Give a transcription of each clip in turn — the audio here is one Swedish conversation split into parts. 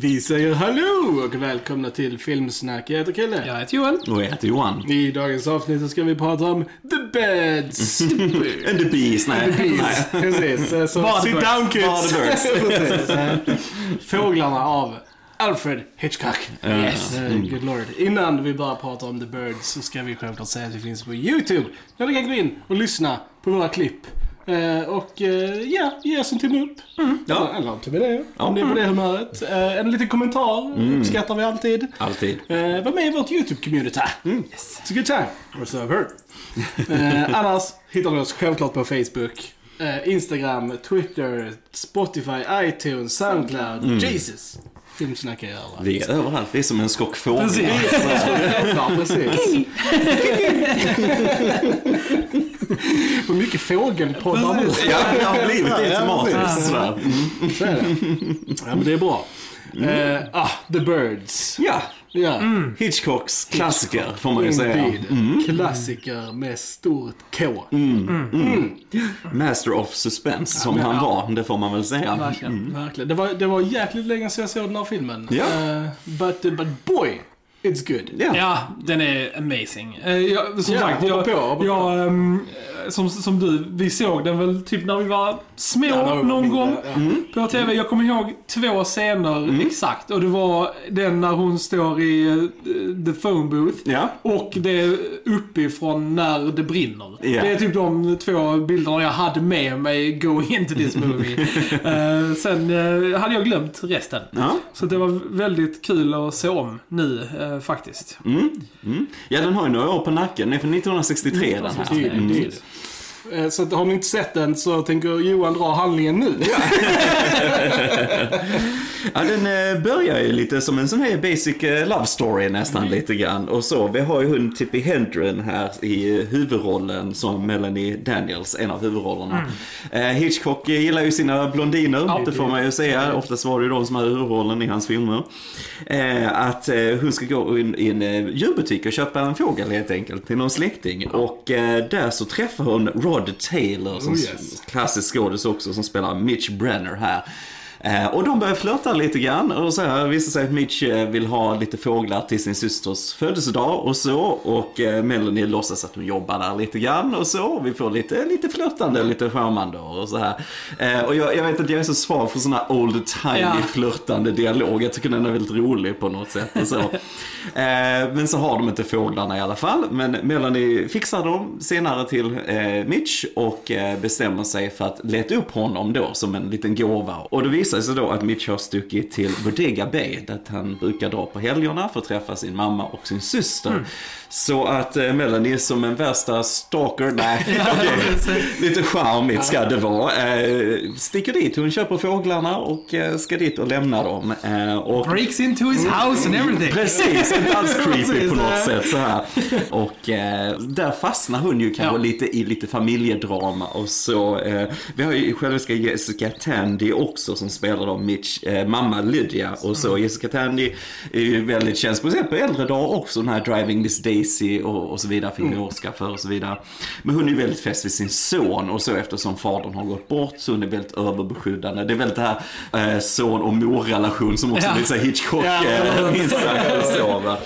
Vi säger hallå och välkomna till Filmsnack. Jag heter Kille. Jag heter Johan. Och jag heter Johan. I dagens avsnitt så ska vi prata om The Beds. And the bees, nej. nej. Precis. eh, Så Bara the sit birds. down kids. Bara the. Precis. Fåglarna av Alfred Hitchcock. Yes. Eh, Good lord. Innan vi börjar prata om The Birds så ska vi självklart säga att vi finns på YouTube. Där du kan gå in och lyssna på våra klipp. Eh, och eh, ja, ge oss en tumme upp. Ja. Eller en tumme ner, Ja. om ni är på det humöret. Eh, en liten kommentar uppskattar vi alltid. Alltid. Var med i vårt YouTube-community. Yes. It's a good time. Or so I've heard. annars hittar du oss självklart på Facebook, Instagram, Twitter, Spotify, iTunes, Soundcloud. Jesus! Filmsnack är överallt. Vi är överallt. Vi är som en skock fåglar. Precis. Ja, precis. Vad mycket fågelpoddar nu. Ja, det har blivit det Ja, automatiskt. precis. sådär. Så är det. Ja, men det är bra. Eh, ah, The Birds. Ja, Ja. Hitchcocks klassiker får man ju säga. Indeed. Klassiker med stort K. Master of suspense som han var, det får man väl säga. Verkligen. Verkligen. Det var, det var jäkligt länge sedan jag såg den här filmen. Ja. Eh, but, but boy, it's good. Ja. Ja, den är amazing. Eh, Jag, som Ja, sagt, jag, på, på. jag ehm, som, som du, vi såg den väl typ när vi var små Ja, någon gång ja. på TV. Jag kommer ihåg två scener exakt och det var den när hon står i eh, the phone booth Ja. och det är uppifrån när det brinner. Ja. Det är typ de två bilderna jag hade med mig going into this movie. Eh, sen eh, hade jag glömt resten. Ja. Så det var väldigt kul att se om nu eh, faktiskt. Mm. Mm. ja, den har ju några år på nacken. Den är från 1963 den här. Mm. Eh, Så att, har ni inte sett den så tänker Johan dra handlingen nu. Ja, den eh, börjar ju lite som en sån här basic eh, love story nästan lite grann. Och så, vi har ju hon Tippi Hedren här i eh, huvudrollen som Melanie Daniels, en av huvudrollerna. Eh, Hitchcock gillar ju sina blondiner, Ja. det får man ju säga. Oftast var det ju de som hade huvudrollen i hans filmer. Att hon ska gå in i en djurbutik och köpa en fågel helt enkelt till någon släkting. Och där så träffar hon Rod Taylor, som Oh, yes. klassisk skådis också, som spelar Mitch Brenner här. Eh, och de börjar flörta lite grann och så här visar sig att Mitch eh, vill ha lite fåglar till sin systers födelsedag och så. Och eh, Melanie låtsas att hon jobbar där lite grann och så. Vi får lite, lite flörtande, lite charmande och så här. Och jag, jag vet att jag är så svag för sådana old timey Ja. flörtande dialog. Jag tycker den är väldigt rolig på något sätt och så. Men så har de inte fåglarna i alla fall. Men Melanie fixar dem senare till Mitch och bestämmer sig för att leta upp honom då som en liten gåva. Och det visar sig då att Mitch har stuckit till Bodega Bay där han brukar dra på helgerna för att träffa sin mamma och sin syster. Så att eh, Melanie som en värsta stalker, nej, okej, lite charmigt ska det vara, eh, sticker dit. Hon köper fåglarna och eh, ska dit och lämna dem. Eh, och Breaks into his house and everything. Precis, inte alls creepy på något nej. sätt så här. Och eh, där fastnar hon ju kanske Ja. lite i lite familjedrama och så. Eh, vi har ju själviska Jessica Tandy också som spelar då Mitch eh, mamma Lydia. Och Mm. så Jessica Tandy är ju väldigt känd, speciellt på äldre dagar också, den här Driving Miss Daisy och, och så vidare, fick Mm. Oscar för och så vidare. Men hon är ju väldigt fäst vid sin son och så eftersom fadern har gått bort så hon är väldigt överbeskyddande. Det är väldigt det här eh, son och morrelation som också Ja. blir så Hitchcock Ja. eh, minst sagt och så, va.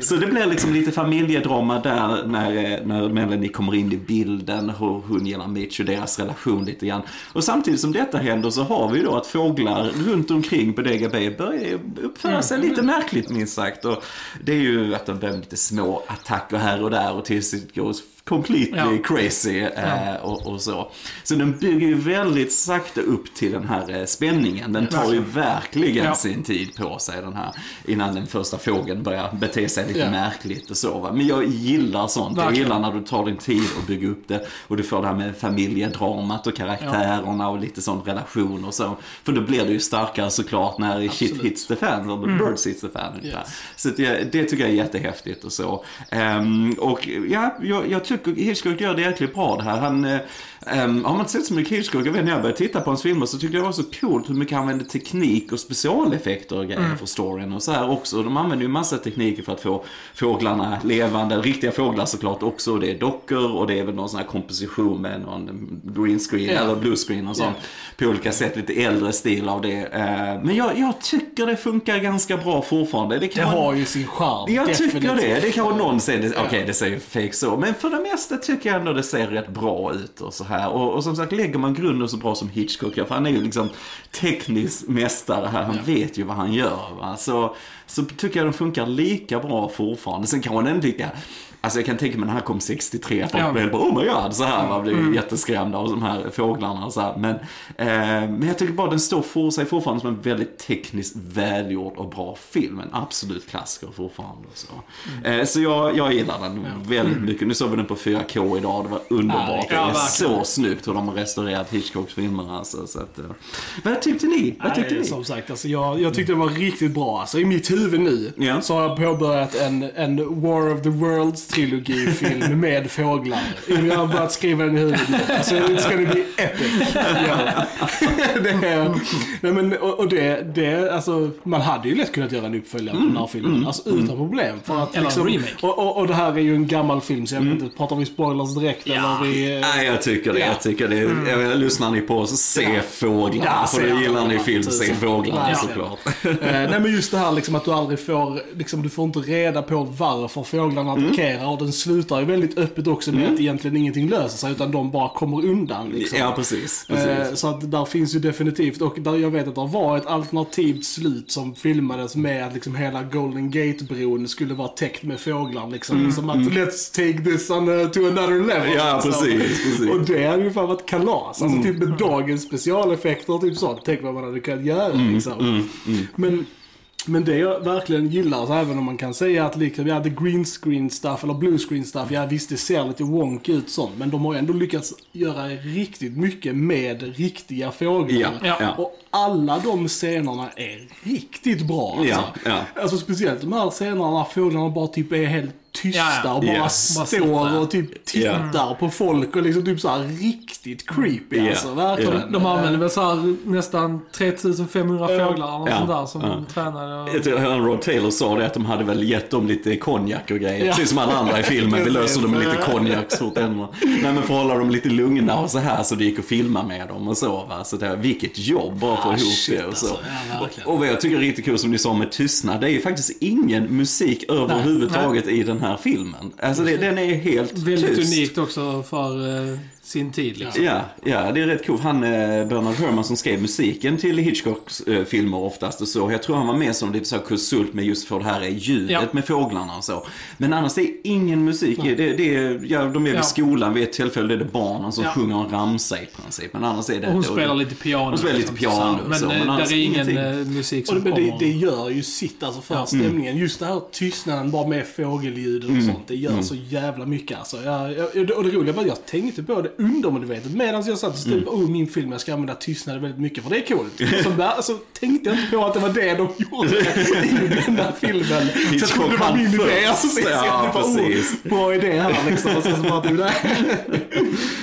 Så det blir liksom lite familjedrama där när, eh, när Melanie kommer in i bilden, hur hon gillar Mitch och deras relation lite grann. Och samtidigt som detta händer så har vi då att fåglar runt omkring Bodega Bay börjar uppföra sig lite märkligt minst sagt. Och det är ju att de börjar med lite små attacker här och där och tills det går completely Ja. crazy eh, och, och så. Så den bygger ju väldigt sakta upp till den här eh, spänningen. Den tar ju verkligen Ja. sin tid på sig den här innan den första fågeln börjar bete sig lite Ja. märkligt och så. Va? Men jag gillar sånt. Jag Verkligen. gillar när du tar din tid och bygger upp det och du får det här med familjedramat och karaktärerna och lite sån relation och så. För då blir det ju starkare såklart när shit hits the fan, eller Mm. birds hits the fan. Yes. Så det, det tycker jag är jättehäftigt och så. Ehm, och ja, jag, jag tycker Hitchcock gör det jäkligt bra det här. Han, eh, Um, har man inte sett så mycket Hitchcock, jag vet när jag började titta på hans filmer så tyckte jag det var så coolt hur mycket han använde teknik och specialeffekter och grejer för storyn och så här också. De använder ju massa tekniker för att få fåglarna levande, riktiga fåglar såklart också. Det är dockor och det är väl någon sån här komposition med någon green screen Ja. eller blue screen och sånt. På olika sätt, lite äldre stil av det. Eh, men jag, jag tycker det funkar ganska bra fortfarande. Det, kan Det har ju sin charm. jag tycker definitivt. det. Det kanske någon säger, okej det ser ju fake så. Men för det mesta tycker jag ändå det ser rätt bra ut och så här. Och, och som sagt, lägger man grunden så bra som Hitchcock gör, för han är ju liksom teknisk mästare här. Han vet ju vad han gör. Va? Så, så tycker jag den funkar lika bra fortfarande. Sen kan man ändå tycka, Alltså jag kan tänka mig när han kom 63, folk Ja. blev bara oh my god, så här, man blev jätteskrämda av de här fåglarna så här. Men, eh, men jag tycker bara den står för sig fortfarande som en väldigt tekniskt välgjord och bra film. En absolut klassiker fortfarande. Så, eh, så jag, jag gillar den väldigt mycket. Nu såg vi den på 4K idag, det var underbart. Ja, det är så snyggt hur de har restaurerat Hitchcocks filmer. Alltså, så att, eh. Vad tyckte ni? Vad tyckte Nej, ni? som sagt, alltså jag, jag tyckte det var riktigt bra. Alltså, I mitt huvud nu Ja. så har jag påbörjat en, en War of the Worlds-trilogifilm med fåglar. Jag har börjat skriva den i huvudet nu. Alltså, det ska det bli epic. Ja. det är, nej, men, och, det, det, alltså, man hade ju lätt kunnat göra en uppföljare på den här filmen. Alltså utan problem. För att, Eller en liksom, remake. och, och, och det här är ju en gammal film så jag vet inte, pratar vi spoilers direkt eller vi... Nej, jag tycker det. Ja. Jag tycker det. Jag menar, lyssnar ni på oss, se Ja. fåglarna. Ja, för det gillar ni film, se fåglarna Ja. såklart. Eh, nej men just det här liksom att du aldrig får, liksom du får inte reda på varför fåglarna Mm. Attackerar och den slutar ju väldigt öppet också med att egentligen ingenting löser sig utan de bara kommer undan liksom. Ja, precis. Eh, precis. Så att där finns ju definitivt, och där jag vet att det var ett alternativt slut som filmades med att liksom hela Golden Gate-bron skulle vara täckt med fåglar liksom. Som att let's take this on, uh, to another level. Mm, Ja, liksom. precis, precis. Och det hade ju fan varit kalas. Alltså typ med dagens specialeffekter och typ sånt. Tänk vad man hade kunnat göra liksom. Men men det jag verkligen gillar, så även om man kan säga att liksom, ja, the green screen stuff eller blue screen stuff, ja visst det ser lite wonky ut sånt, men de har ju ändå lyckats göra riktigt mycket med riktiga fåglar. Ja, Ja. Och alla de scenerna är riktigt bra alltså. Ja. Alltså speciellt de här scenerna när fåglarna bara typ är helt tysta Ja, ja. och bara. Bara står och typ tittar på folk och liksom typ så här riktigt creepy Ja, alltså. Verkligen. ja. De använder väl så här nästan 3500 Ja. fåglar eller Ja. sånt där som Ja. tränade. Och... Jag tror han Rod Taylor sa det att de hade väl gett dem lite konjak och grejer. Precis som alla andra i filmen. Vi löser dem med lite konjak så fort. Nej men för att hålla dem lite lugna och så här så det gick att filma med dem och så va. Så det, vilket jobb bara för Ah, att få ihop shit, det och så. alltså. Ja, och, och vad jag tycker är riktigt kul som ni sa med tystnad. Det är ju faktiskt ingen musik överhuvudtaget i den här filmen. Alltså det, den är helt Väldigt tyst. unikt också för eh, sin tid liksom. Ja, ja, det är rätt coolt. Han, eh, Bernard Herrmann som skrev musiken till Hitchcocks eh, filmer oftast och så. Jag tror han var med som lite så här konsult med just för det här är ljudet Ja. med fåglarna och så. Men annars det är ingen musik. Det, det är, ja, de är vid Ja. skolan vid ett tillfälle, det är det barnen som Ja. sjunger en ramsa i princip. Men annars är det... Och hon och- spelar lite piano. Hon spelar lite liksom, piano och Men, så, men eh, annars där är ingen ingenting. eh, musik Och som det, men det, kommer. det gör ju sitt alltså för Ja. stämningen. Just det här tystnaden bara med fågelljud och sånt. Det gör så jävla mycket alltså. Jag, jag, och det roliga var att jag tänkte på det undermedvetet medan jag satt och stod mm. oh, min film, jag ska använda tystnad väldigt mycket för det är coolt. Alltså, tänkte jag inte på att det var det de gjorde i den här filmen. Så jag trodde det var min idé. Först. så jag Ja, bara, precis. oh, bra idé här liksom. Och sen så bara, nej.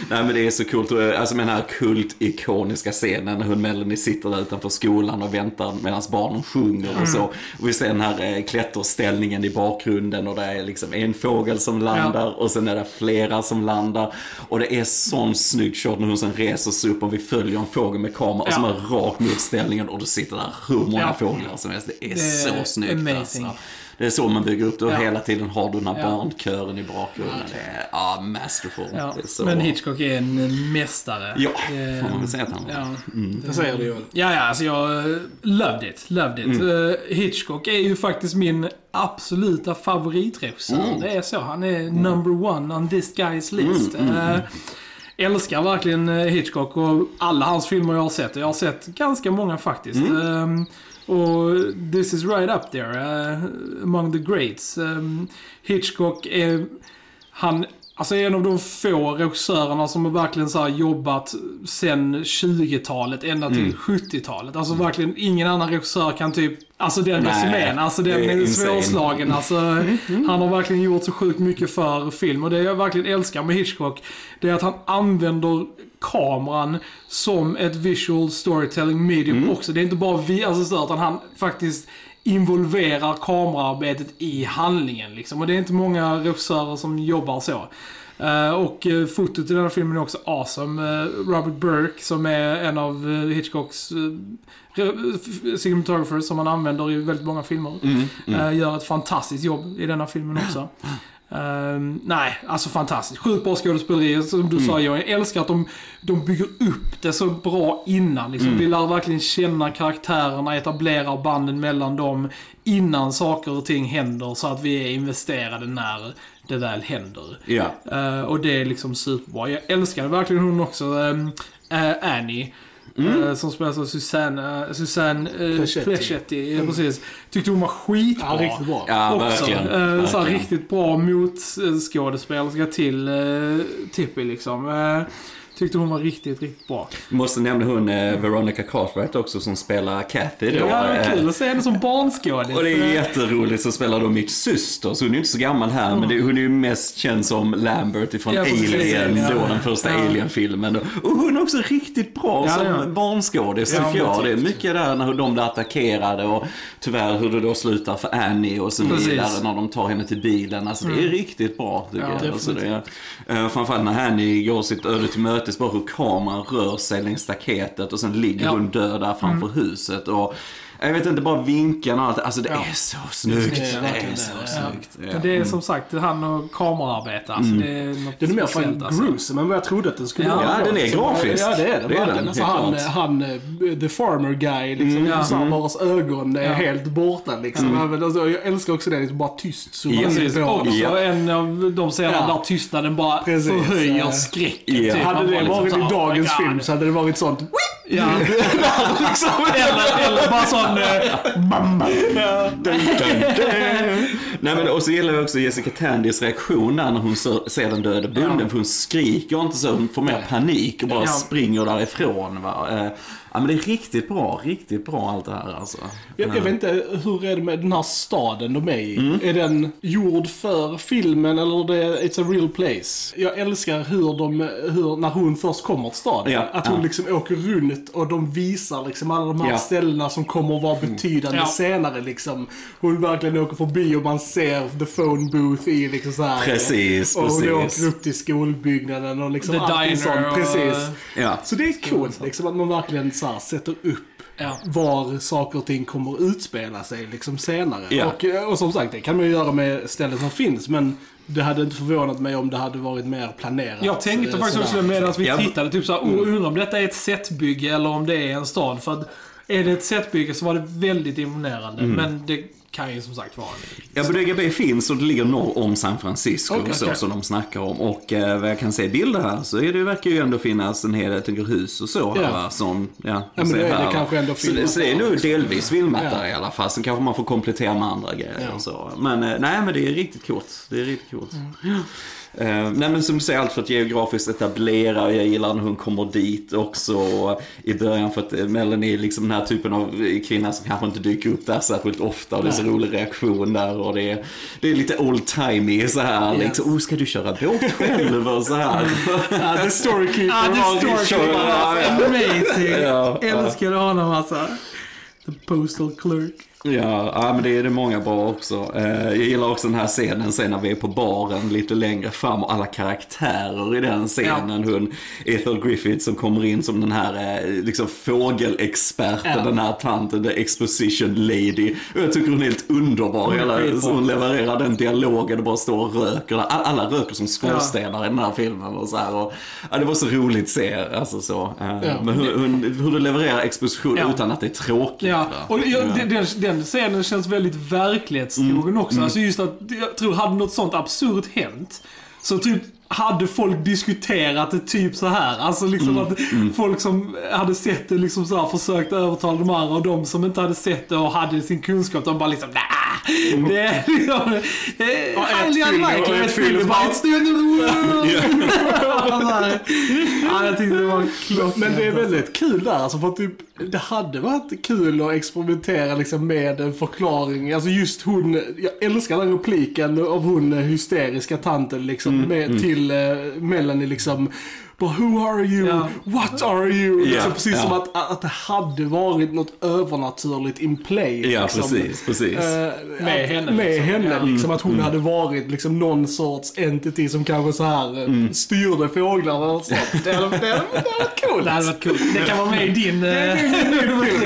Nej men det är så coolt. Och, Alltså med den här kult-ikoniska scenen när hon Melanie sitter där utanför skolan och väntar medan barnen sjunger och så. Och vi ser den här eh, klätterställningen i bakgrunden och det är liksom en fågel som landar och sen är det flera som landar. Och det är sån snygg shot när hon sen reser sig upp och vi följer en fågel med kamera och som Ja. är rakt mot ställningen och då sitter där hur många Ja. fåglar som helst. Det är, Det är så snyggt amazing. alltså. Det är så man bygger upp det och Ja. hela tiden har du den här Ja. barnkören i bakgrunden. Det är ja, masterful. Ja. Det är så Men. Hitchcock är en mästare. Ja, Det- får man väl säga att han var. Ja. Det säger du ju. Ja, ja, alltså jag eh, loved it. Loved it. Mm. Eh, Hitchcock är ju faktiskt min absoluta favoritregissör. Mm. Det är så. Han är number one on this guy's list. Mm, Eh, älskar verkligen eh, Hitchcock och alla hans filmer jag har sett. Jag har sett ganska många faktiskt. Mm. Eh, och this is right up there eh, among the greats. Eh, Hitchcock är... Han Alltså en av de få regissörerna som har verkligen så här jobbat sen 20-talet ända till Mm. 70-talet. Alltså verkligen ingen annan regissör kan typ, alltså den resumén, alltså den det är svårslagen. Alltså, han har verkligen gjort så sjukt mycket för film och det jag verkligen älskar med Hitchcock, det är att han använder kameran som ett visual storytelling medium också. Det är inte bara vi assistörer, utan han faktiskt involverar kamerarbetet i handlingen. Liksom. Och det är inte många regissörer som jobbar så. Eh, och uh, fotot i den här filmen är också awesome. Uh, Robert Burke, som är en av Hitchcocks cinematographers som han använder i väldigt många filmer. Mm, mm. gör ett fantastiskt jobb i denna filmen också. Uh, nej, alltså fantastiskt. Sjukt bra skådespeleri, som du mm. sa. Jag älskar att de, de bygger upp det så bra innan. Liksom. Mm. Vi lär verkligen känna karaktärerna, etablerar banden mellan dem innan saker och ting händer så att vi är investerade när det väl händer. Ja. Uh, och det är liksom superbra. Jag älskar verkligen hon också, um, uh, Annie. Mm. Uh, som spelas av Susanne, Susanne Plechetti. Ja, precis. Tyckte hon var skitbra. Ja, riktigt bra. Ja, också. verkligen. Verkligen. Så riktigt bra motskådespelerska till Tippi liksom. Tyckte hon var riktigt, riktigt bra. Måste nämna hon eh, Veronica Cartwright också som spelar Kathy då. Ja, Eh, kul att se henne som barnskådis. Och det är jätteroligt som spelar då Mitchs syster, så hon är ju inte så gammal här, men det, hon är ju mest känd som Lambert ifrån Ja. Alien, Ja. då den första Ja. Alien-filmen. Och hon är också riktigt bra som ja. barnskådis tycker jag. Det är definitivt. mycket där när de blir attackerade och tyvärr hur det då slutar för Annie och så vidare när de tar henne till bilen. Alltså det är riktigt bra tycker Ja, jag. Alltså, det är, eh, framförallt när Annie går sitt öde till mötes, bara hur kameran rör sig längs staketet och sen ligger Ja. hon död där framför huset. Och, jag vet inte, bara vinkarna och allt. Alltså det Ja. är så snyggt. Det Det är är, verkligen så det, ja. snyggt. Ja. Men det är som sagt han och kamerarbete. Alltså, Mm. det är något Den är mer fan alltså. gruesome än vad jag trodde att den skulle Ja, vara. ja, den är Liksom, grafisk. Ja, det är den Det är den, Alltså, han, han, eh, the farmer guy, liksom, Ja. mm. vars ögon är Ja. helt borta. Liksom. Ja, men Alltså, jag älskar också det, liksom, bara tyst. Så Ja, man Precis, också. Ja. en av de scenerna Ja. där tystnaden bara Precis, förhöjer ja. skräcken. Ja. Typ. Hade det liksom varit så, i oh dagens God. film så hade det varit sånt. Ja. eller, eller bara sån... eh, bam, bam. Dun, dun, dun. Nej men och så gillar jag också Jessica Tandys reaktion där när hon ser den döde bunden. Ja. För hon skriker inte så, hon får mer panik och bara Ja. springer därifrån. Va? Ja men det är riktigt bra, riktigt bra allt det här alltså. Jag, jag vet inte, hur är det med den här staden de är i? Mm. Är den gjord för filmen eller det är it's a real place? Jag älskar hur de, hur, när hon först kommer till staden. Ja, att hon ja. liksom åker runt och de visar liksom alla de här Ja. ställena som kommer att vara betydande Ja. senare liksom. Hon verkligen åker förbi och man ser the phone booth i liksom så här. Precis, och hon precis. åker upp till skolbyggnaden och liksom The allting diner sånt. och- Precis. Ja. Så det är coolt liksom att man verkligen så här, sätter upp Ja. var saker och ting kommer att utspela sig liksom senare. Ja. Och, eh, och som sagt, det kan man ju göra med ställen som finns, men det hade inte förvånat mig om det hade varit mer planerat. Jag tänkte eh, faktiskt också medan vi Ja. tittade, typ såhär, oh, undrar om detta är ett setbygge eller om det är en stad. För att är det ett setbygge så var det väldigt imponerande. Mm. Men det kan ju som sagt vara en Ja, Bodega Bay finns och det ligger norr om San Francisco Okej, så, okej. som de snackar om. Och eh, vad jag kan se i bilder här så är det, verkar ju ändå finnas en hel del hus och så här Ja. va, som, ja, jag men det är- det här, va. kanske ändå så, det- filmat så det är nog delvis filmat Ja. där i alla fall. Sen kanske man får komplettera med andra grejer Ja. och så. Men eh, nej, men det är riktigt coolt. Det är riktigt coolt. Mm. Eh, nej men som du säger, allt för att geografiskt etablera. Jag gillar när hon kommer dit också i början för att eh, Melanie är liksom den här typen av kvinna som kanske inte dyker upp där särskilt ofta. Och det är så rolig reaktion där och det är, det är lite old-timey så här. Yes. Liksom, oh, ska du köra båt själv och så här. Ja, the storykeeper Ah, the storykeeper. Ja, ja. Amazing! Ja, ja. Älskade honom alltså. The postal clerk. Ja, ja, men det är det många bra också. Eh, jag gillar också den här scenen sen när vi är på baren lite längre fram och alla karaktärer i den scenen. Hon, Ethel Griffith som kommer in som den här eh, liksom fågelexperten, Ja. den här tanten, the exposition lady. Och jag tycker hon är helt underbar. Hela, så hon levererar den dialogen och bara står och röker. All- Alla röker som skorstenar i den här filmen och så här. Och, ja, det var så roligt att se. Alltså, så. Eh, Ja. Men hur, hur, hur du levererar exposition Ja. utan att det är tråkigt. Ja, och jag, den, den, den scenen känns väldigt verklighetstrogen också. Alltså just att, jag tror, hade något sånt absurt hänt, så typ hade folk diskuterat det typ så här. Alltså liksom att folk som hade sett det liksom så här försökt övertala de andra och de som inte hade sett det och hade sin kunskap, de bara liksom nah, Det är liksom... fyller och unlikely. ett stund. Ja, jag tyckte det var klockrent. Men det är väldigt kul där, alltså för att typ, det hade varit kul att experimentera liksom med en förklaring. Alltså just hon, jag älskar den repliken av hon eh, hysteriska tanten liksom med, till eh, Melanie liksom. But who are you? Ja. What are you? Liksom, Ja, precis ja. som att, att det hade varit något övernaturligt in play. Ja, liksom. precis, precis. Eh, Med att- henne, Med liksom. henne, Ja. liksom. Att hon hade varit liksom någon sorts entity som kanske så här eh, styrde fåglarna och sånt. Det hade, det hade, det hade varit coolt. Det hade varit coolt. Det kan vara med i din... eh,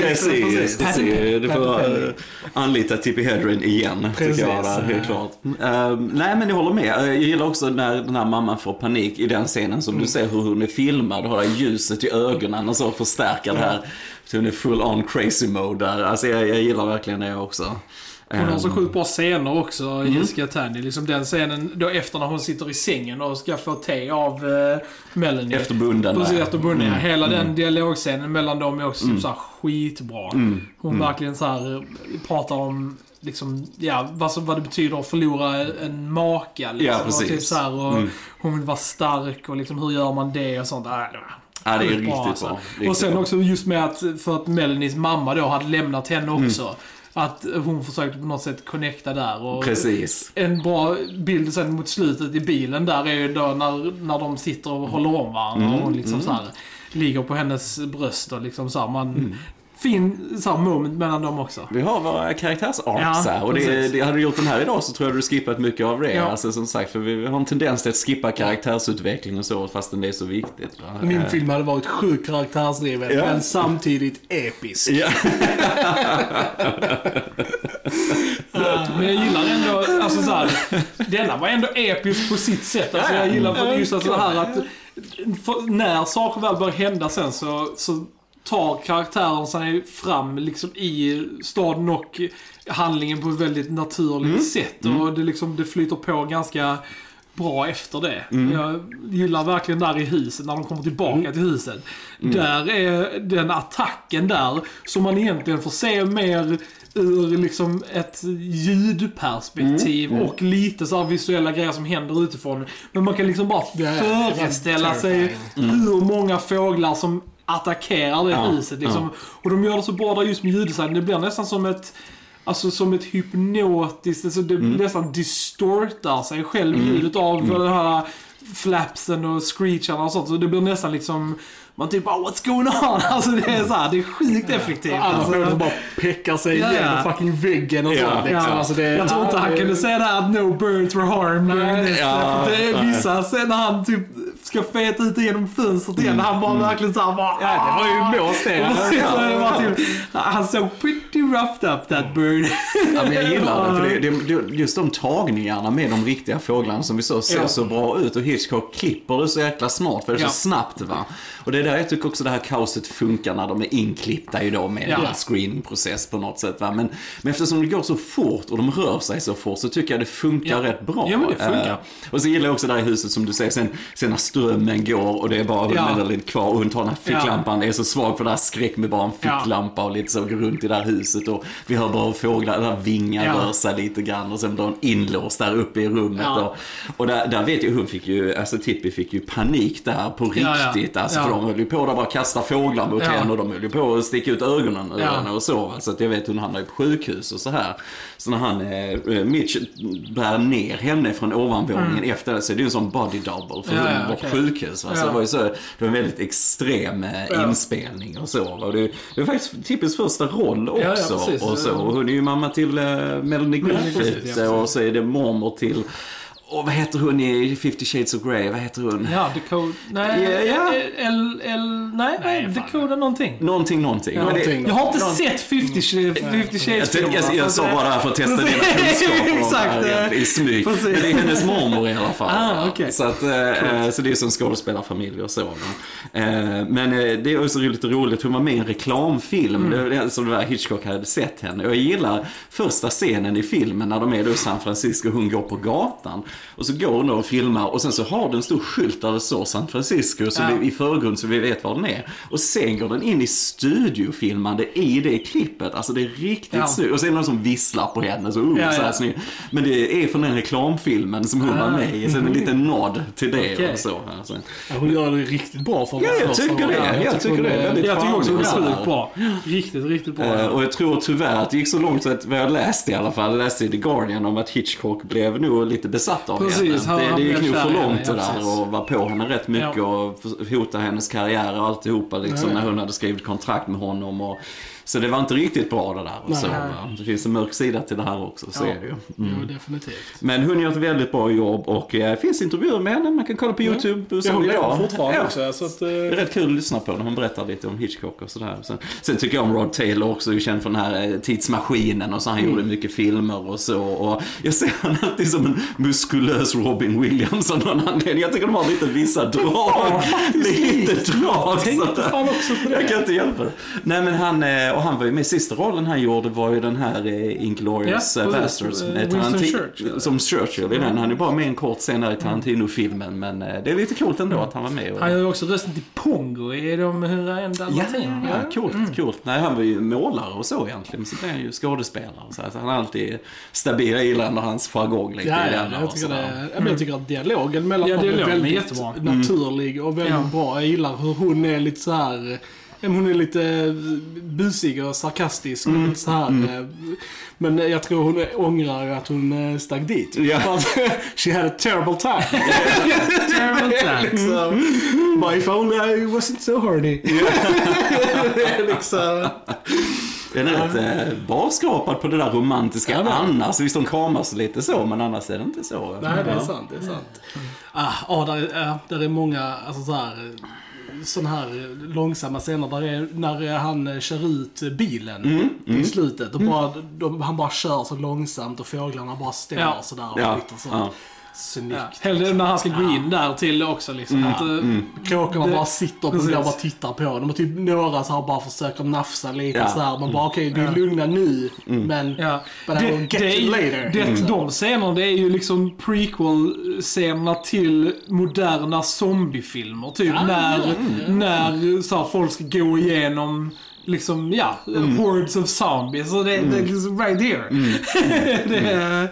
Precis, precis. Du får uh, anlita Tippi Hedren igen, tycker jag. Precis. Där, helt klart. Ehm, nej, men jag håller med. Eh, Jag gillar också när den här mamman får panik i den scenen som du ser hur hon är filmad. Har ljuset i ögonen och så förstärker det här. Så hon är full on crazy mode där. Alltså jag, jag gillar verkligen det också. Hon har så sjukt bra scener också, Jessica Tandy. Liksom den scenen då efter när hon sitter i sängen och ska få te av uh, Melanie. Efter bunden Precis, efter bunden. ja. Hela Mm. den dialogscenen mellan dem är också mm. så här skitbra. Mm. Hon verkligen så här eh, pratar om liksom, ja, vad, som, vad det betyder att förlora en maka. Liksom, Ja, precis. Och typ så här, och Mm. Hon vill vara stark och liksom, hur gör man det och sånt. Äh, Ja, det är riktigt alltså. bra. och Riktigt sen bra. också just med att, för att Melanies mamma då hade lämnat henne Mm. också. Att hon försökte på något sätt connecta där. Och Precis. En bra bild sen mot slutet i bilen där är ju då när, när de sitter och håller om varandra Mm, och hon liksom så här ligger på hennes bröst och liksom så här, man... Fin så moment mellan dem också. Vi har våra karaktärsarcs Ja, här och det, det, hade du gjort den här idag så tror jag du skippat mycket av det. Ja. Alltså som sagt, för vi har en tendens till att skippa karaktärsutveckling och så fastän det är så viktigt. Va? Min Eh, film hade varit sjukt karaktärsdriven, Ja. men samtidigt episk. Ja. Men jag gillar ändå, alltså så här, denna var ändå episk på sitt sätt. Alltså jag gillar för just att så här att för när saker väl börjar hända sen så, så tar karaktären sig fram liksom i staden och handlingen på ett väldigt naturligt sätt. Och det, liksom, det flyter på ganska bra efter det. Jag gillar verkligen där i huset, när de kommer tillbaka till huset. Där är den attacken där, som man egentligen får se mer ur liksom ett ljudperspektiv och lite så visuella grejer som händer utifrån. Men man kan liksom bara föreställa sig terrifying. hur många fåglar som attackerar det Ja, huset. Liksom. Och de gör det så bra där just med ljuddesign. Det blir nästan som ett Alltså som ett hypnotiskt, alltså det nästan distortar sig själv ljudet av den här flapsen och screecharna och sånt. Så det blir nästan liksom, man typ bara what's going on? Alltså det är så här, det är sjukt effektivt. Alla Alltså, bara peckar sig Ja, ja. igenom fucking väggen och Ja, sånt. Liksom. Ja. Alltså, det, jag tror inte han kunde säga det här att no birds were harmed. Ja, det är vissa sen när han typ ska feta ut genom fönstret igen. Han bara verkligen såhär bara... Ja, det var ju blåst det. Var han såg pretty roughed up that bird. Ja, men jag gillar det, för det, det, just de tagningarna med de riktiga fåglarna som vi så ser Ja. så bra ut och Hitchcock klipper det så jäkla smart för det är Ja. så snabbt va. Och det är där jag tycker också det här kaoset funkar när de är inklippta ju då med Ja. en screeningprocess på något sätt va. Men, men eftersom det går så fort och de rör sig så fort så tycker jag det funkar Ja. rätt bra. Ja, men det funkar. Eh, och så gillar jag också det här huset som du säger, sen, sen när strömmen går och det är bara Ja. Melanie kvar och hon tar den här ficklampan, är så svag för det här skräck med bara en Ja. ficklampa och lite så går runt i det här huset och vi hör bara fåglar, där vingar Ja. rör sig lite grann och sen blir hon inlåst där uppe i rummet. Ja. Och, och där, där vet jag, hon fick ju, alltså Tippi fick ju panik där på Ja, ja. riktigt. Alltså Ja. för de höll ju på att bara kasta fåglar mot Ja. henne och de höll ju på att sticka ut ögonen ur Ja. henne och så. Så att jag vet hon hamnar ju på sjukhus och så här. Så när han, eh, Mitch bär ner henne från ovanvåningen efter det så är det ju en sån body double för Mm. Ja, hon ja, var okej. sjukhus. Va? Så Ja. det var ju så, det var en väldigt extrem eh, Ja. inspelning och så. va. Det, det var faktiskt Tippis första roll också. Och så. Och hon är ju mamma till uh, Melanie Griffith och så är det mormor till och vad heter hon i 50 Shades of Grey? Vad heter hon? Ja, Dakota... Nej, Ja, ja. L... L... Nej, nej Dakota någonting. Någonting, någonting. Det, Någonting. Jag har inte Någon- sett 50, sh- 50 jag, Shades jag, jag, jag sa bara det här för att testa dina kunskaper Exakt, det här i smyg. precis. Men det är hennes mormor i alla fall. Ah, okej. så, att, eh, så det är som skådespelarfamilj och så. Eh, men eh, det är också lite roligt, hon var med i en reklamfilm. Mm. Som det var Hitchcock hade sett henne. Och jag gillar första scenen i filmen när de är i San Francisco och hon går på gatan. Och så går hon då och filmar och sen så har den en stor skylt där det står San Francisco så Ja. vi, i förgrund så vi vet var den är. Och sen går den in i studiofilmande i det klippet. Alltså det är riktigt Ja. snyggt. Och sen är det någon som visslar på henne. Så, uh, Ja, så här ja. Men det är från den reklamfilmen som hon var med i. Sen en liten nod till det Okej. och så. Alltså. Ja, hon gör det riktigt bra för att Ja, jag tycker det. rollen. Jag tycker det är väldigt Jag tycker också det är sjukt bra. Riktigt, riktigt bra. Eh, Och jag tror tyvärr att det gick så långt så att vad jag läste i alla fall, jag läste i The Guardian om att Hitchcock blev nog lite besatt av Precis, henne. Det, det gick nog för långt det där och var på henne rätt mycket Ja. och f- hota hennes karriär och alltihopa liksom Ja, ja. när hon hade skrivit kontrakt med honom. Och, så det var inte riktigt bra det där. Och så, det finns en mörk sida till det här också, så Ja. är det ju. Jo, definitivt. Men hon gör ett väldigt bra jobb och eh, finns intervjuer med henne. Man kan kolla på YouTube. och så Ja, hon fortfarande Ja. också. Så att, eh, Det är rätt kul att lyssna på när hon berättar lite om Hitchcock och sådär. Sen, sen tycker jag om Rod Taylor också, är känd för den här eh, tidsmaskinen och så. Han Mm. gjorde mycket filmer och så. Och jag ser honom alltid som en muskulös Robin Williams av någon anledning. Jag tycker de har lite vissa drag. lite drag. jag tänkte sådär. fan också på Jag kan det. inte hjälpa det. Nej men han, eh, och han var ju med, sista rollen han gjorde var ju den här eh, Inglourious Ja, ja, precis. Basterds Eh, Winston Tarantino. Churchill. Som Churchill i den. Han är bara med en kort scen där i Tarantino-filmen. Men eh, det är lite coolt ändå att han var med. Och, Han gör ju också rösten till Pongo i de 101 Ja, dalmatiner. ja, coolt, coolt. Nej, han var ju målare och så egentligen. Så blev han ju skådespelare. Så han är alltid stabil. Jag gillar ändå hans jargong lite Ja, i ja, den jag, tycker det, ja, men jag tycker att dialogen mellan Ja, dem är dialogen är väldigt jättebra. naturlig och väldigt Ja. bra. Jag gillar hur hon är lite så här. Men Hon är lite busig och sarkastisk. Och lite så här, eh, Men jag tror hon ångrar att hon eh, stack dit. Att She had a terrible time. Terrible time. liksom. But if only I wasn't so horny. Det är liksom... Den är rätt eh, barskrapad på det där romantiska Ja, men- annars. Visst, de kramas lite så, men annars är det inte så. Nej, det är sant. Det är sant. Ah, ah, där, är, där är många alltså, så här, sån här långsamma scener. Där är när han eh, kör ut bilen i slutet. Och bara, de, han bara kör så långsamt och fåglarna bara står Ja. sådär och Ja, flyttar så. ja. Snyggt. Ja. Hellre när han ska gå in där till också liksom. Att, eh, Kråkorna Det- bara sitter på precis. och bara tittar på dem. Och typ några så här bara försöker nafsa lite Ja. så här. Man bara okej, vi är lugna nu. Men Ja. but I will get är you later. Det, de scenerna, det är ju liksom prequel-scenerna till moderna zombiefilmer. Typ Ja, när, ja, när så här, folk ska gå igenom liksom, ja, hordes of zombies. Så det, det är liksom right here. det är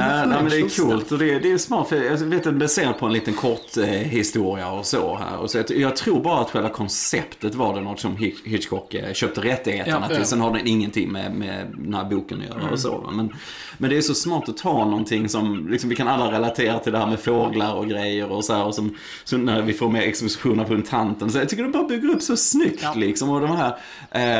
Äh, nej, men det är coolt och det, det är smart. För jag vet att baserat på en liten kort eh, historia och så här. Och så jag, jag tror bara att själva konceptet var det något som Hitch- Hitchcock eh, köpte rättigheterna Ja. till. Sen har den ingenting med, med den här boken att göra och så. Men, men det är så smart att ta någonting som liksom, vi kan alla relatera till det här med fåglar och grejer och så här. Och som, så när vi får med expositioner från tanten. Så jag tycker de bara bygger upp så snyggt Ja. liksom. Och de här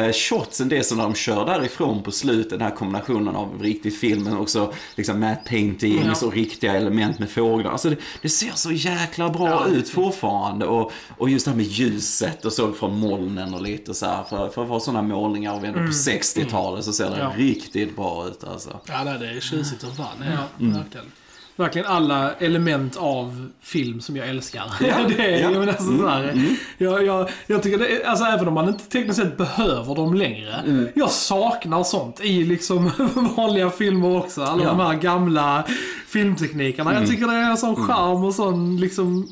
eh, shotsen, det som de kör därifrån på slutet. Den här kombinationen av riktig film men också liksom matte paintings Ja. och riktiga element med fåglar. Alltså det, det ser så jäkla bra Ja. ut fortfarande. Och, och just det här med ljuset och så från molnen och lite så här. För, för att vara sådana målningar och ändå på 60-talet så ser det Mm. Ja. riktigt bra ut alltså. Ja, det är tjusigt som fan. Ja, Mm. verkligen. Verkligen alla element av film som jag älskar. Ja, det är, ja. jag, menar, alltså, så här, jag, jag, jag tycker det alltså även om man inte tekniskt sett behöver dem längre. Jag saknar sånt i liksom vanliga filmer också. Alla Ja. de här gamla filmteknikerna. Jag tycker det är sån charm och sån liksom, mm,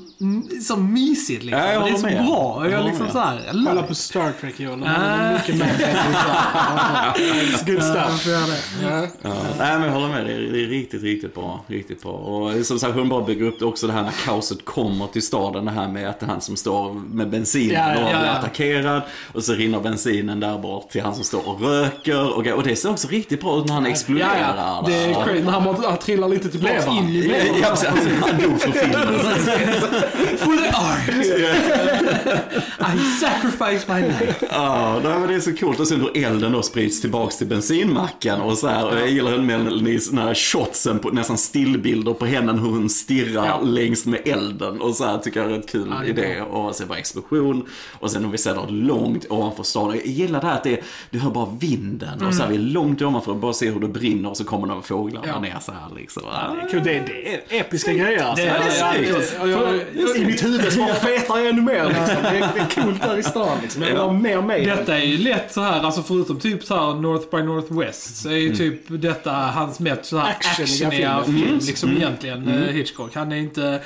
så mysigt liksom. Ja, jag det är håller så med. bra. Jag Jag liksom med. så här, jag Kolla på Star Trek Johan. Ah. Det är mycket mer. Good. Ja, stuff. det. Ja. Ja, nej men jag håller med, det är, det är riktigt, riktigt bra. Riktigt bra. Och som sagt, hon bara bygger upp det också det här när kaoset kommer till staden. Det här med att han som står med bensinen Ja, ja, och ja, blir ja. attackerad. Och så rinner bensinen där bort till han som står och röker. Och, och det ser också riktigt bra ut när han Ja, exploderar. ja. Det är crazy när han, han trillar lite tillbaka in i Ja, levern. ja, precis. han dog för filmen. For the art! I sacrifice my life. Ja, men det är så coolt. Och sen hur elden då sprids tillbaks till bensinmacken och så här. Och jag gillar hur Melanie, den här shotsen på nästan stillbilder på henne, hur hon stirrar Ja. längs med elden. Och så här tycker jag är rätt kul Ja, det är idé. Och sen bara explosion. Och sen om vi ser det långt ovanför staden. Jag gillar det här att det, du hör bara vinden. Och så här, vi är långt ovanför och bara ser hur det brinner och så kommer några fåglar Ja. ner så här liksom. Kul, Det, är- det är episka grejer alltså. Det är- Ja, det är ja, snyggt. ja, jag- I mitt huvud så bara fetar jag ännu mer. Liksom. Det, är, det är coolt där i stan liksom. Jag vill ha mer med. Detta är ju lätt så här, alltså förutom typ så här North by Northwest så är ju typ detta hans mest så här Actioniga film. film, liksom egentligen, eh, Hitchcock. Han är inte...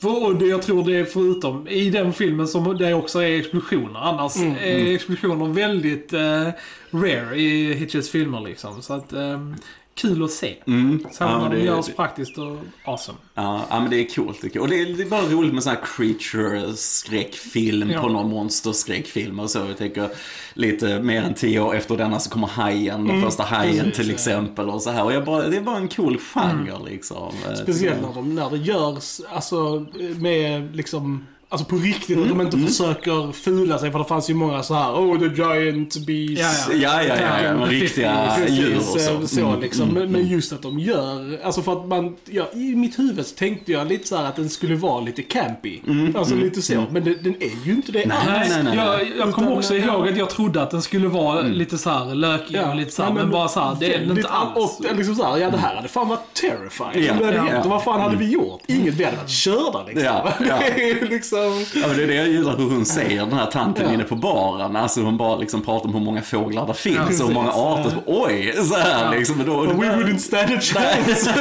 För, och det, jag tror det är förutom i den filmen som det också är explosioner. Annars är explosioner väldigt eh, rare i Hitchens filmer liksom. Så att... ehm, kul att se. Mm. Så Ja, när det- de görs praktiskt och awesome. Ja, ja, men det är coolt. Det är. Och det är, det är bara roligt med sån här creature-skräckfilm Ja. på någon monsterskräckfilm och så. Jag tänker lite mer än tio år efter denna så kommer Hajen, den första Hajen precis, till exempel och så här. Och bara, det är bara en cool genre liksom. Eh, Speciellt när, de, när det görs, alltså med liksom, alltså på riktigt, att de inte försöker fula sig. För det fanns ju många så här, oh the giant beast. Ja. Ja, ja, ja. ja, Ja, men riktiga djur och så. så Mm, liksom. mm, Men, men just att de gör, alltså för att man, ja, i mitt huvud så tänkte jag lite så här att den skulle vara lite campy. alltså lite så. Men det, den är ju inte det Nej, alls. nej, nej, nej. Jag, jag kommer också ihåg att jag trodde att den skulle vara lite så här lökig och lite så här, ja, men, bara så här, det är den inte alls. Och liksom så här, ja det här hade fan varit terrifying. Ja, det hade ja. hänt. Och vad fan hade vi gjort? Inget, vi hade varit körda liksom. Ja, ja. Liksom... Ja, men det är det jag gillar hur hon säger, den här tanten inne på baren. Alltså hon bara liksom pratar om hur många fåglar det finns och hur många arter. Så, Oj, så här liksom. Men då, But we wouldn't stand a chance.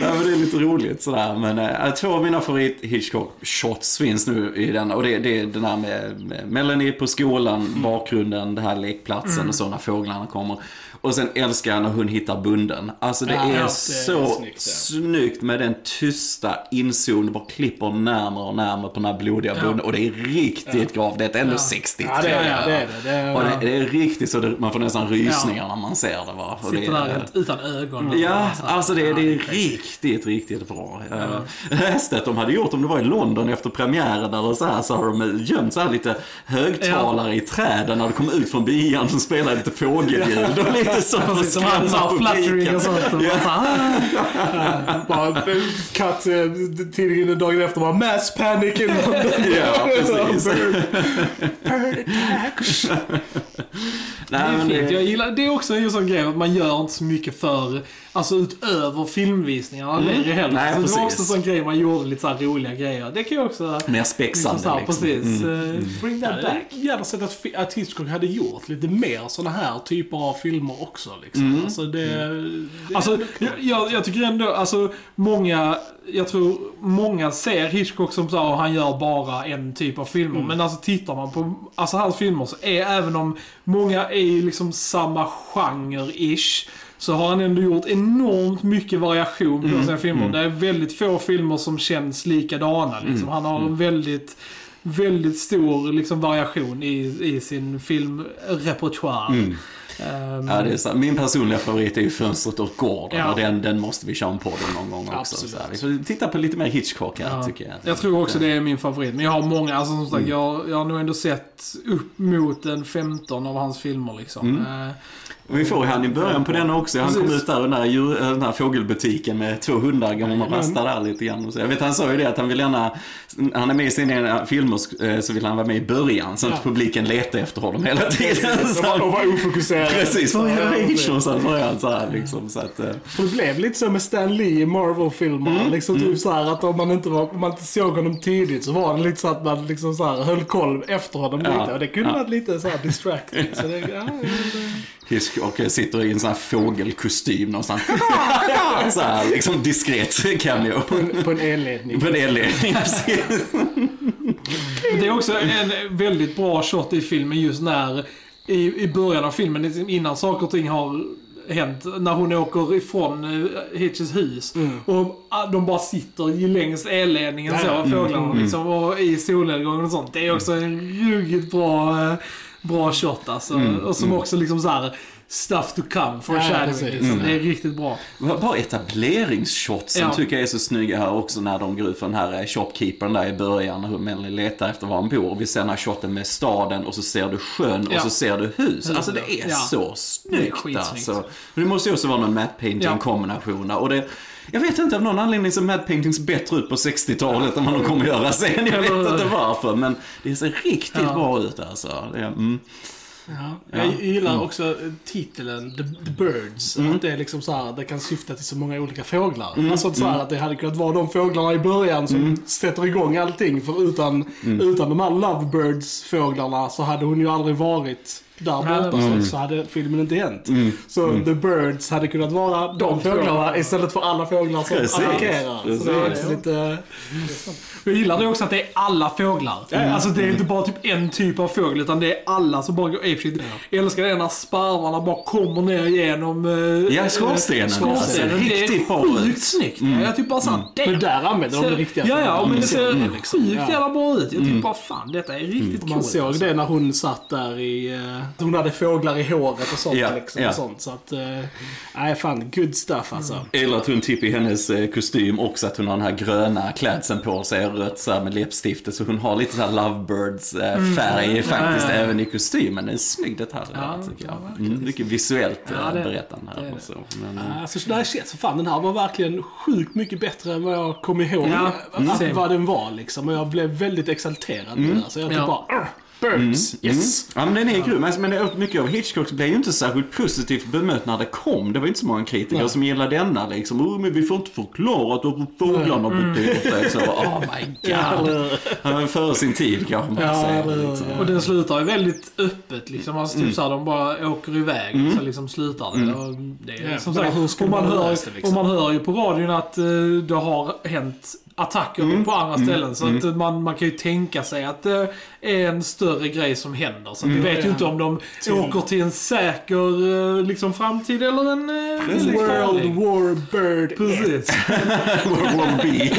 Nej, men det är lite roligt sådär. Men äh, två av mina favorit Hitchcock-shots finns nu i den. Och det, det är den här med, med Melanie på skolan, bakgrunden, det här lekplatsen och så när fåglarna kommer. Och sen älskar jag när hon hittar bunden. Alltså det Ja, är det är så snyggt, ja. snyggt med den tysta inzoomningen. Klipper närmare och närmare på den här blodiga bunden. Och det är riktigt gravt. Det är ändå 60 Ja, det är det. det, är det. det är, Och det, det är riktigt så det, man får nästan rysningar när man ser det. Va? Och det Sitter är- där helt utan ögon. Ja, alltså det, ja, det är riktigt, riktigt bra. Jag läste att de hade gjort, om det var i London efter premiären eller så här, så har de gömt så här lite högtalare i träden när det kom ut från bian som spelade lite fågelljud och lite så Precis, som hade så här skrämma fluttering och sånt. Och bara cut eh, tidningen dagen efter bara mass panic in London. Ja, precis. Bird attacks. Det är fint. Jag gillar, det är också en sån grej att man gör inte så mycket för, alltså utöver filmvisningarna längre heller. Nej, så det var också en sån grej man gjorde lite så här roliga grejer. Det kan ju också... Mer spexande så här, liksom. Precis. Mm. eh, Bring that Jag back. hade gärna sett att, att Hitchcock hade gjort lite mer såna här typer av filmer också. Liksom. Alltså det... det Alltså, jag, jag, jag tycker ändå, alltså många, jag tror många ser Hitchcock som så, han gör bara en typ av filmer. Men alltså tittar man på alltså, hans filmer så är även om många är ju liksom samma genre-ish. Så har han ändå gjort enormt mycket variation på sina filmer. Det är väldigt få filmer som känns likadana. Liksom. Han har en väldigt, väldigt stor liksom, variation i, i sin filmrepertoar. Ehm, Ja, det är så. Min personliga favorit är ju Fönstret åt gården Ja. och den, den måste vi köra en podd någon gång också. Absolut. Så här. Vi får titta på lite mer Hitchcock här Ja. tycker jag. Jag tror också det är min favorit. Men jag har många, alltså som sagt, jag, jag har nog ändå sett upp mot en 15 av hans filmer liksom. Eh, Och Vi får han i början på den också. Han kom Precis. ut där i den djur, den där fågelbutiken med två hundar. Går man och rastar där lite grann. Och så. Jag vet han sa ju det att han vill gärna, han är med i sina filmer eh, så vill han vara med i början. Så att Ja. publiken letar efter honom hela tiden. Så Och var ofokuserad. Precis, vad är Ja, det precis. Och sen börjar han så här liksom. Så att, eh, För det blev lite så med Stan Lee i Marvel-filmerna. Liksom typ så här att om man, inte var, om man inte såg honom tidigt så var det lite så att man liksom så här höll koll efter honom Ja. lite. Och det kunde Ja. varit lite så här distracting. Så det, ja, det. Hitchcock sitter i en sån här fågelkostym någonstans. så här, liksom diskret cameo. På en, på en elledning. På en elledning, precis. Det är också en väldigt bra shot i filmen just när, i, i början av filmen, liksom innan saker och ting har hänt, när hon åker ifrån uh, Hitches hus. Och ah, de bara sitter längs elledningen så, fåglarna liksom, och i solnedgången och sånt. Det är också en ruggigt bra, eh, bra shot alltså. Och som också liksom så här stuff to come, foreshadowing. precis. liksom. Det är riktigt bra. Bara etableringsshotsen Ja. tycker jag är så snygga här också när de går ut för den här eh, shopkeepern där i början. Hur Melanie letar efter var han bor. Vi ser den här shoten med staden och så ser du sjön Ja. och så ser du hus. Alltså det är Ja. så snyggt skitsnyggt. alltså. Men det måste ju också vara någon matte painting Ja. kombination där. Och det, jag vet inte, av någon anledning ser matte paintings bättre ut på 60-talet än vad de kommer göra sen. Jag vet inte varför, men det ser riktigt Ja. bra ut alltså. Det, mm. Ja. Jag gillar också eh, titeln The, the Birds. Att det är liksom så här, det kan syfta till så många olika fåglar. Alltså att, så här, att det hade kunnat vara de fåglarna i början som sätter igång allting. För utan, utan de här Lovebirds-fåglarna så hade hon ju aldrig varit där borta mm. så hade filmen inte hänt. Så The Birds hade kunnat vara de fåglarna istället för alla fåglar som Precis. attackerar. Så det är Precis. också lite... Jag gillar det också att det är alla fåglar. Alltså det är inte bara typ en typ av fågel utan det är alla som bara går apeshit. Jag älskar det när sparvarna bara kommer ner genom eh, Ja, skorstenen. eh, skorstenen. Alltså, det riktigt bra är sjukt snyggt. Jag typ bara såhär, Men damn. där använder de det riktiga Ja, ja, men det ser Mm, liksom. sjukt jävla bra ut. Jag tycker bara fan detta är riktigt Man coolt. såg alltså. det när hon satt där i... hon hade fåglar i håret och sånt. Ja, liksom, ja. och sånt så att... eh, Nej, fan. Good stuff alltså. Eller att hon typ i hennes eh, kostym också att hon har den här gröna klädseln på sig och rött så här med läppstiftet. Så hon har lite så här lovebirds eh, färg faktiskt Ja, ja. även i kostymen. Det är en snygg detalj Ja, där tycker ja, jag. Mm, mycket visuellt Ja, det det. berättande Det är här det. så. Men, Alltså så där shit, så fan den här var verkligen sjukt mycket bättre än vad jag kom ihåg Ja, att, same. vad den var liksom. Och jag blev väldigt exalterad med det. Så jag typ Ja. bara, "Arr, Birds, yes. Ja men den är grym. Alltså, Men det, mycket av Hitchcock blev ju inte särskilt positivt bemött när det kom. Det var inte så många kritiker Nej. som gillade denna liksom. Oh, men vi får inte förklara att vad fåglarna betyder. Så, oh my god. Han var före sin tid kanske man Ja, säga. Liksom. Och den slutar ju väldigt öppet liksom. Alltså Mm. typ såhär, de bara åker iväg så liksom slutar det. Och det är, Ja, som sagt, och man, man hör, det, liksom? och man hör ju på radion att eh, det har hänt attacker Mm. på andra ställen. Så att eh, man, man kan ju tänka sig att det är en större grej som händer. Så att vi vet ju Mm. Inte om de åker till en säker eh, liksom, framtid eller en eh, World farlig. War Bird. Precis. World War B.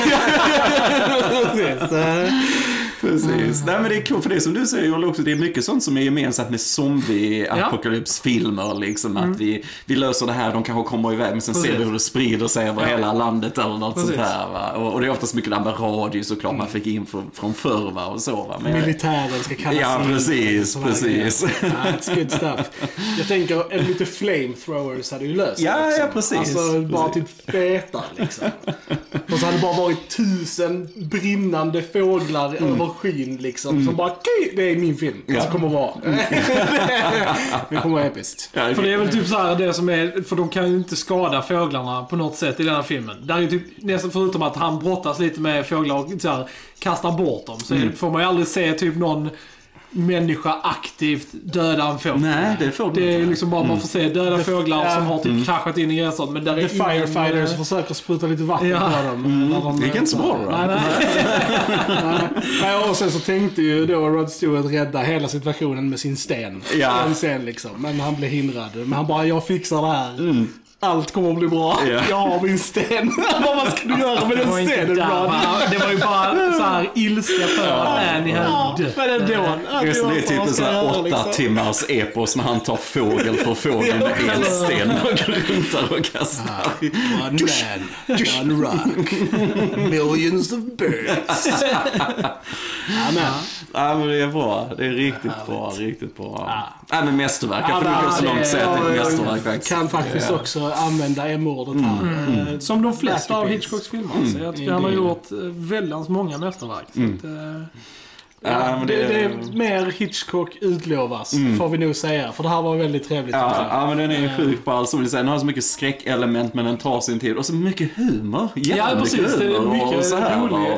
Precis. Precis. Nej men det är kul, för det är som du säger Joel också, det är mycket sånt som är gemensamt med zombie-apokalypsfilmer. Liksom, att vi, vi löser det här, de kanske kommer iväg, men sen Precis. ser vi hur det sprider sig över Ja. hela landet eller något Precis. sånt här. Och, och det är oftast mycket där med radio såklart, man fick in från, från förr va? och så. Va? Men, Militären ska kallas Ja, in. precis, här precis. Ja, it's good stuff. Jag tänker, en lite flamethrowers hade ju löst det Ja, också. ja, precis. Alltså, bara Precis. typ fetar liksom. Och så hade det bara varit tusen brinnande fåglar över skyn liksom. Som bara, det är min film. Mm. Ja. Så kommer det vara. det kommer vara episkt. Ja, För det är väl typ så här det som är, för de kan ju inte skada fåglarna på något sätt i den här filmen. Där är ju typ, nästan förutom att han brottas lite med fåglar och så här, kastar bort dem, så Mm. det, får man ju aldrig se typ någon människa aktivt döda en fågel. Nej, det får du Det är inte. liksom bara man får se döda fåglar ja. som har typ kraschat in i gräsåt, men där är The ingen, firefighters eh, försöker spruta lite vatten Ja. på dem. när de- Det gick inte så bra då. Nej, nej. Nej, och sen så tänkte ju då Rod Stewart rädda hela situationen med sin sten. Ja. En liksom. Men han blev hindrad. Men han bara, jag fixar det här. Allt kommer att bli bra. Ja. Jag har min sten. Vad ska du göra med Det den var inte stenen va? Det var ju bara så här ilska för att Annie Ja, hade dött. men ändå. Just det, det är typ en sån här åtta liksom? timmars epos när han tar fågel för fågel med elsten och går runt där och kastar. One man, one rock, millions of birds. ja, men. Ja men det är bra. Det är riktigt bra, riktigt bra. Ja men mästerverk. Jag Ja, får gå så långt säga att det är ett mästerverk faktiskt. kan faktiskt Ja. Också använda M-ordet här. Eh, Som de flesta av. Hitchcocks filmer. Så jag tycker han har gjort eh, väldigt många mästerverk. Att, eh, Ja, men det, det, det är mer Hitchcock utlovas, får vi nog säga. För det här var väldigt trevligt. Ja, ja, men den är sjukt bra. Som du säger, den har så mycket skräckelement men den tar sin tid. Och så mycket humor. Ja, Jävligt precis. Det är mycket och så här, rolig. va.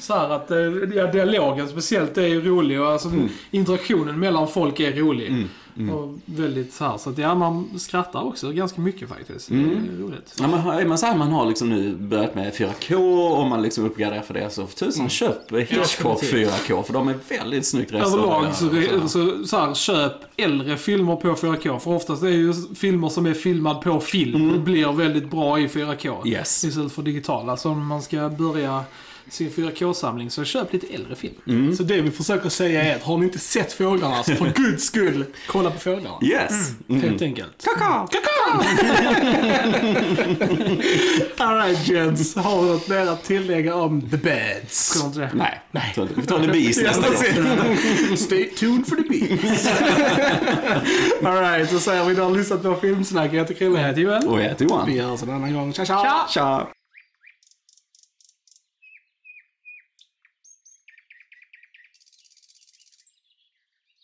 Så här att, ja, dialogen speciellt är ju rolig och alltså, interaktionen mellan folk är rolig. Och väldigt så här, så att ja, man skrattar också ganska mycket faktiskt. Det är roligt. Ja, har- är man så här, man har liksom nu börjat med 4K och man liksom uppgraderar för det så för tusan köp Hitchcock Definitivt. 4K för de är väldigt snyggt restaurerade. Överlag så, och så så, här, köp äldre filmer på 4K. För oftast är ju filmer som är filmad på film blir väldigt bra i 4K. Yes. Istället för digitala. Så om man ska börja sin 4K-samling så köp lite äldre film. Mm. Så det vi försöker säga är att har ni inte sett fåglarna så för guds skull, kolla på fåglarna. Yes! Mm. Helt enkelt. Kaka! Alright gents, har vi något mer att tillägga om The Beds? Tror inte det. Nej, Nej. vi tar det bis nästa gång. Stay tuned for the beats. Alright, så säger vi då har lyssnat på Filmsnack. Jag heter Jag Chrille. heter Joel. Och jag heter Johan. Vi hörs en annan gång. Tja tja! Tja!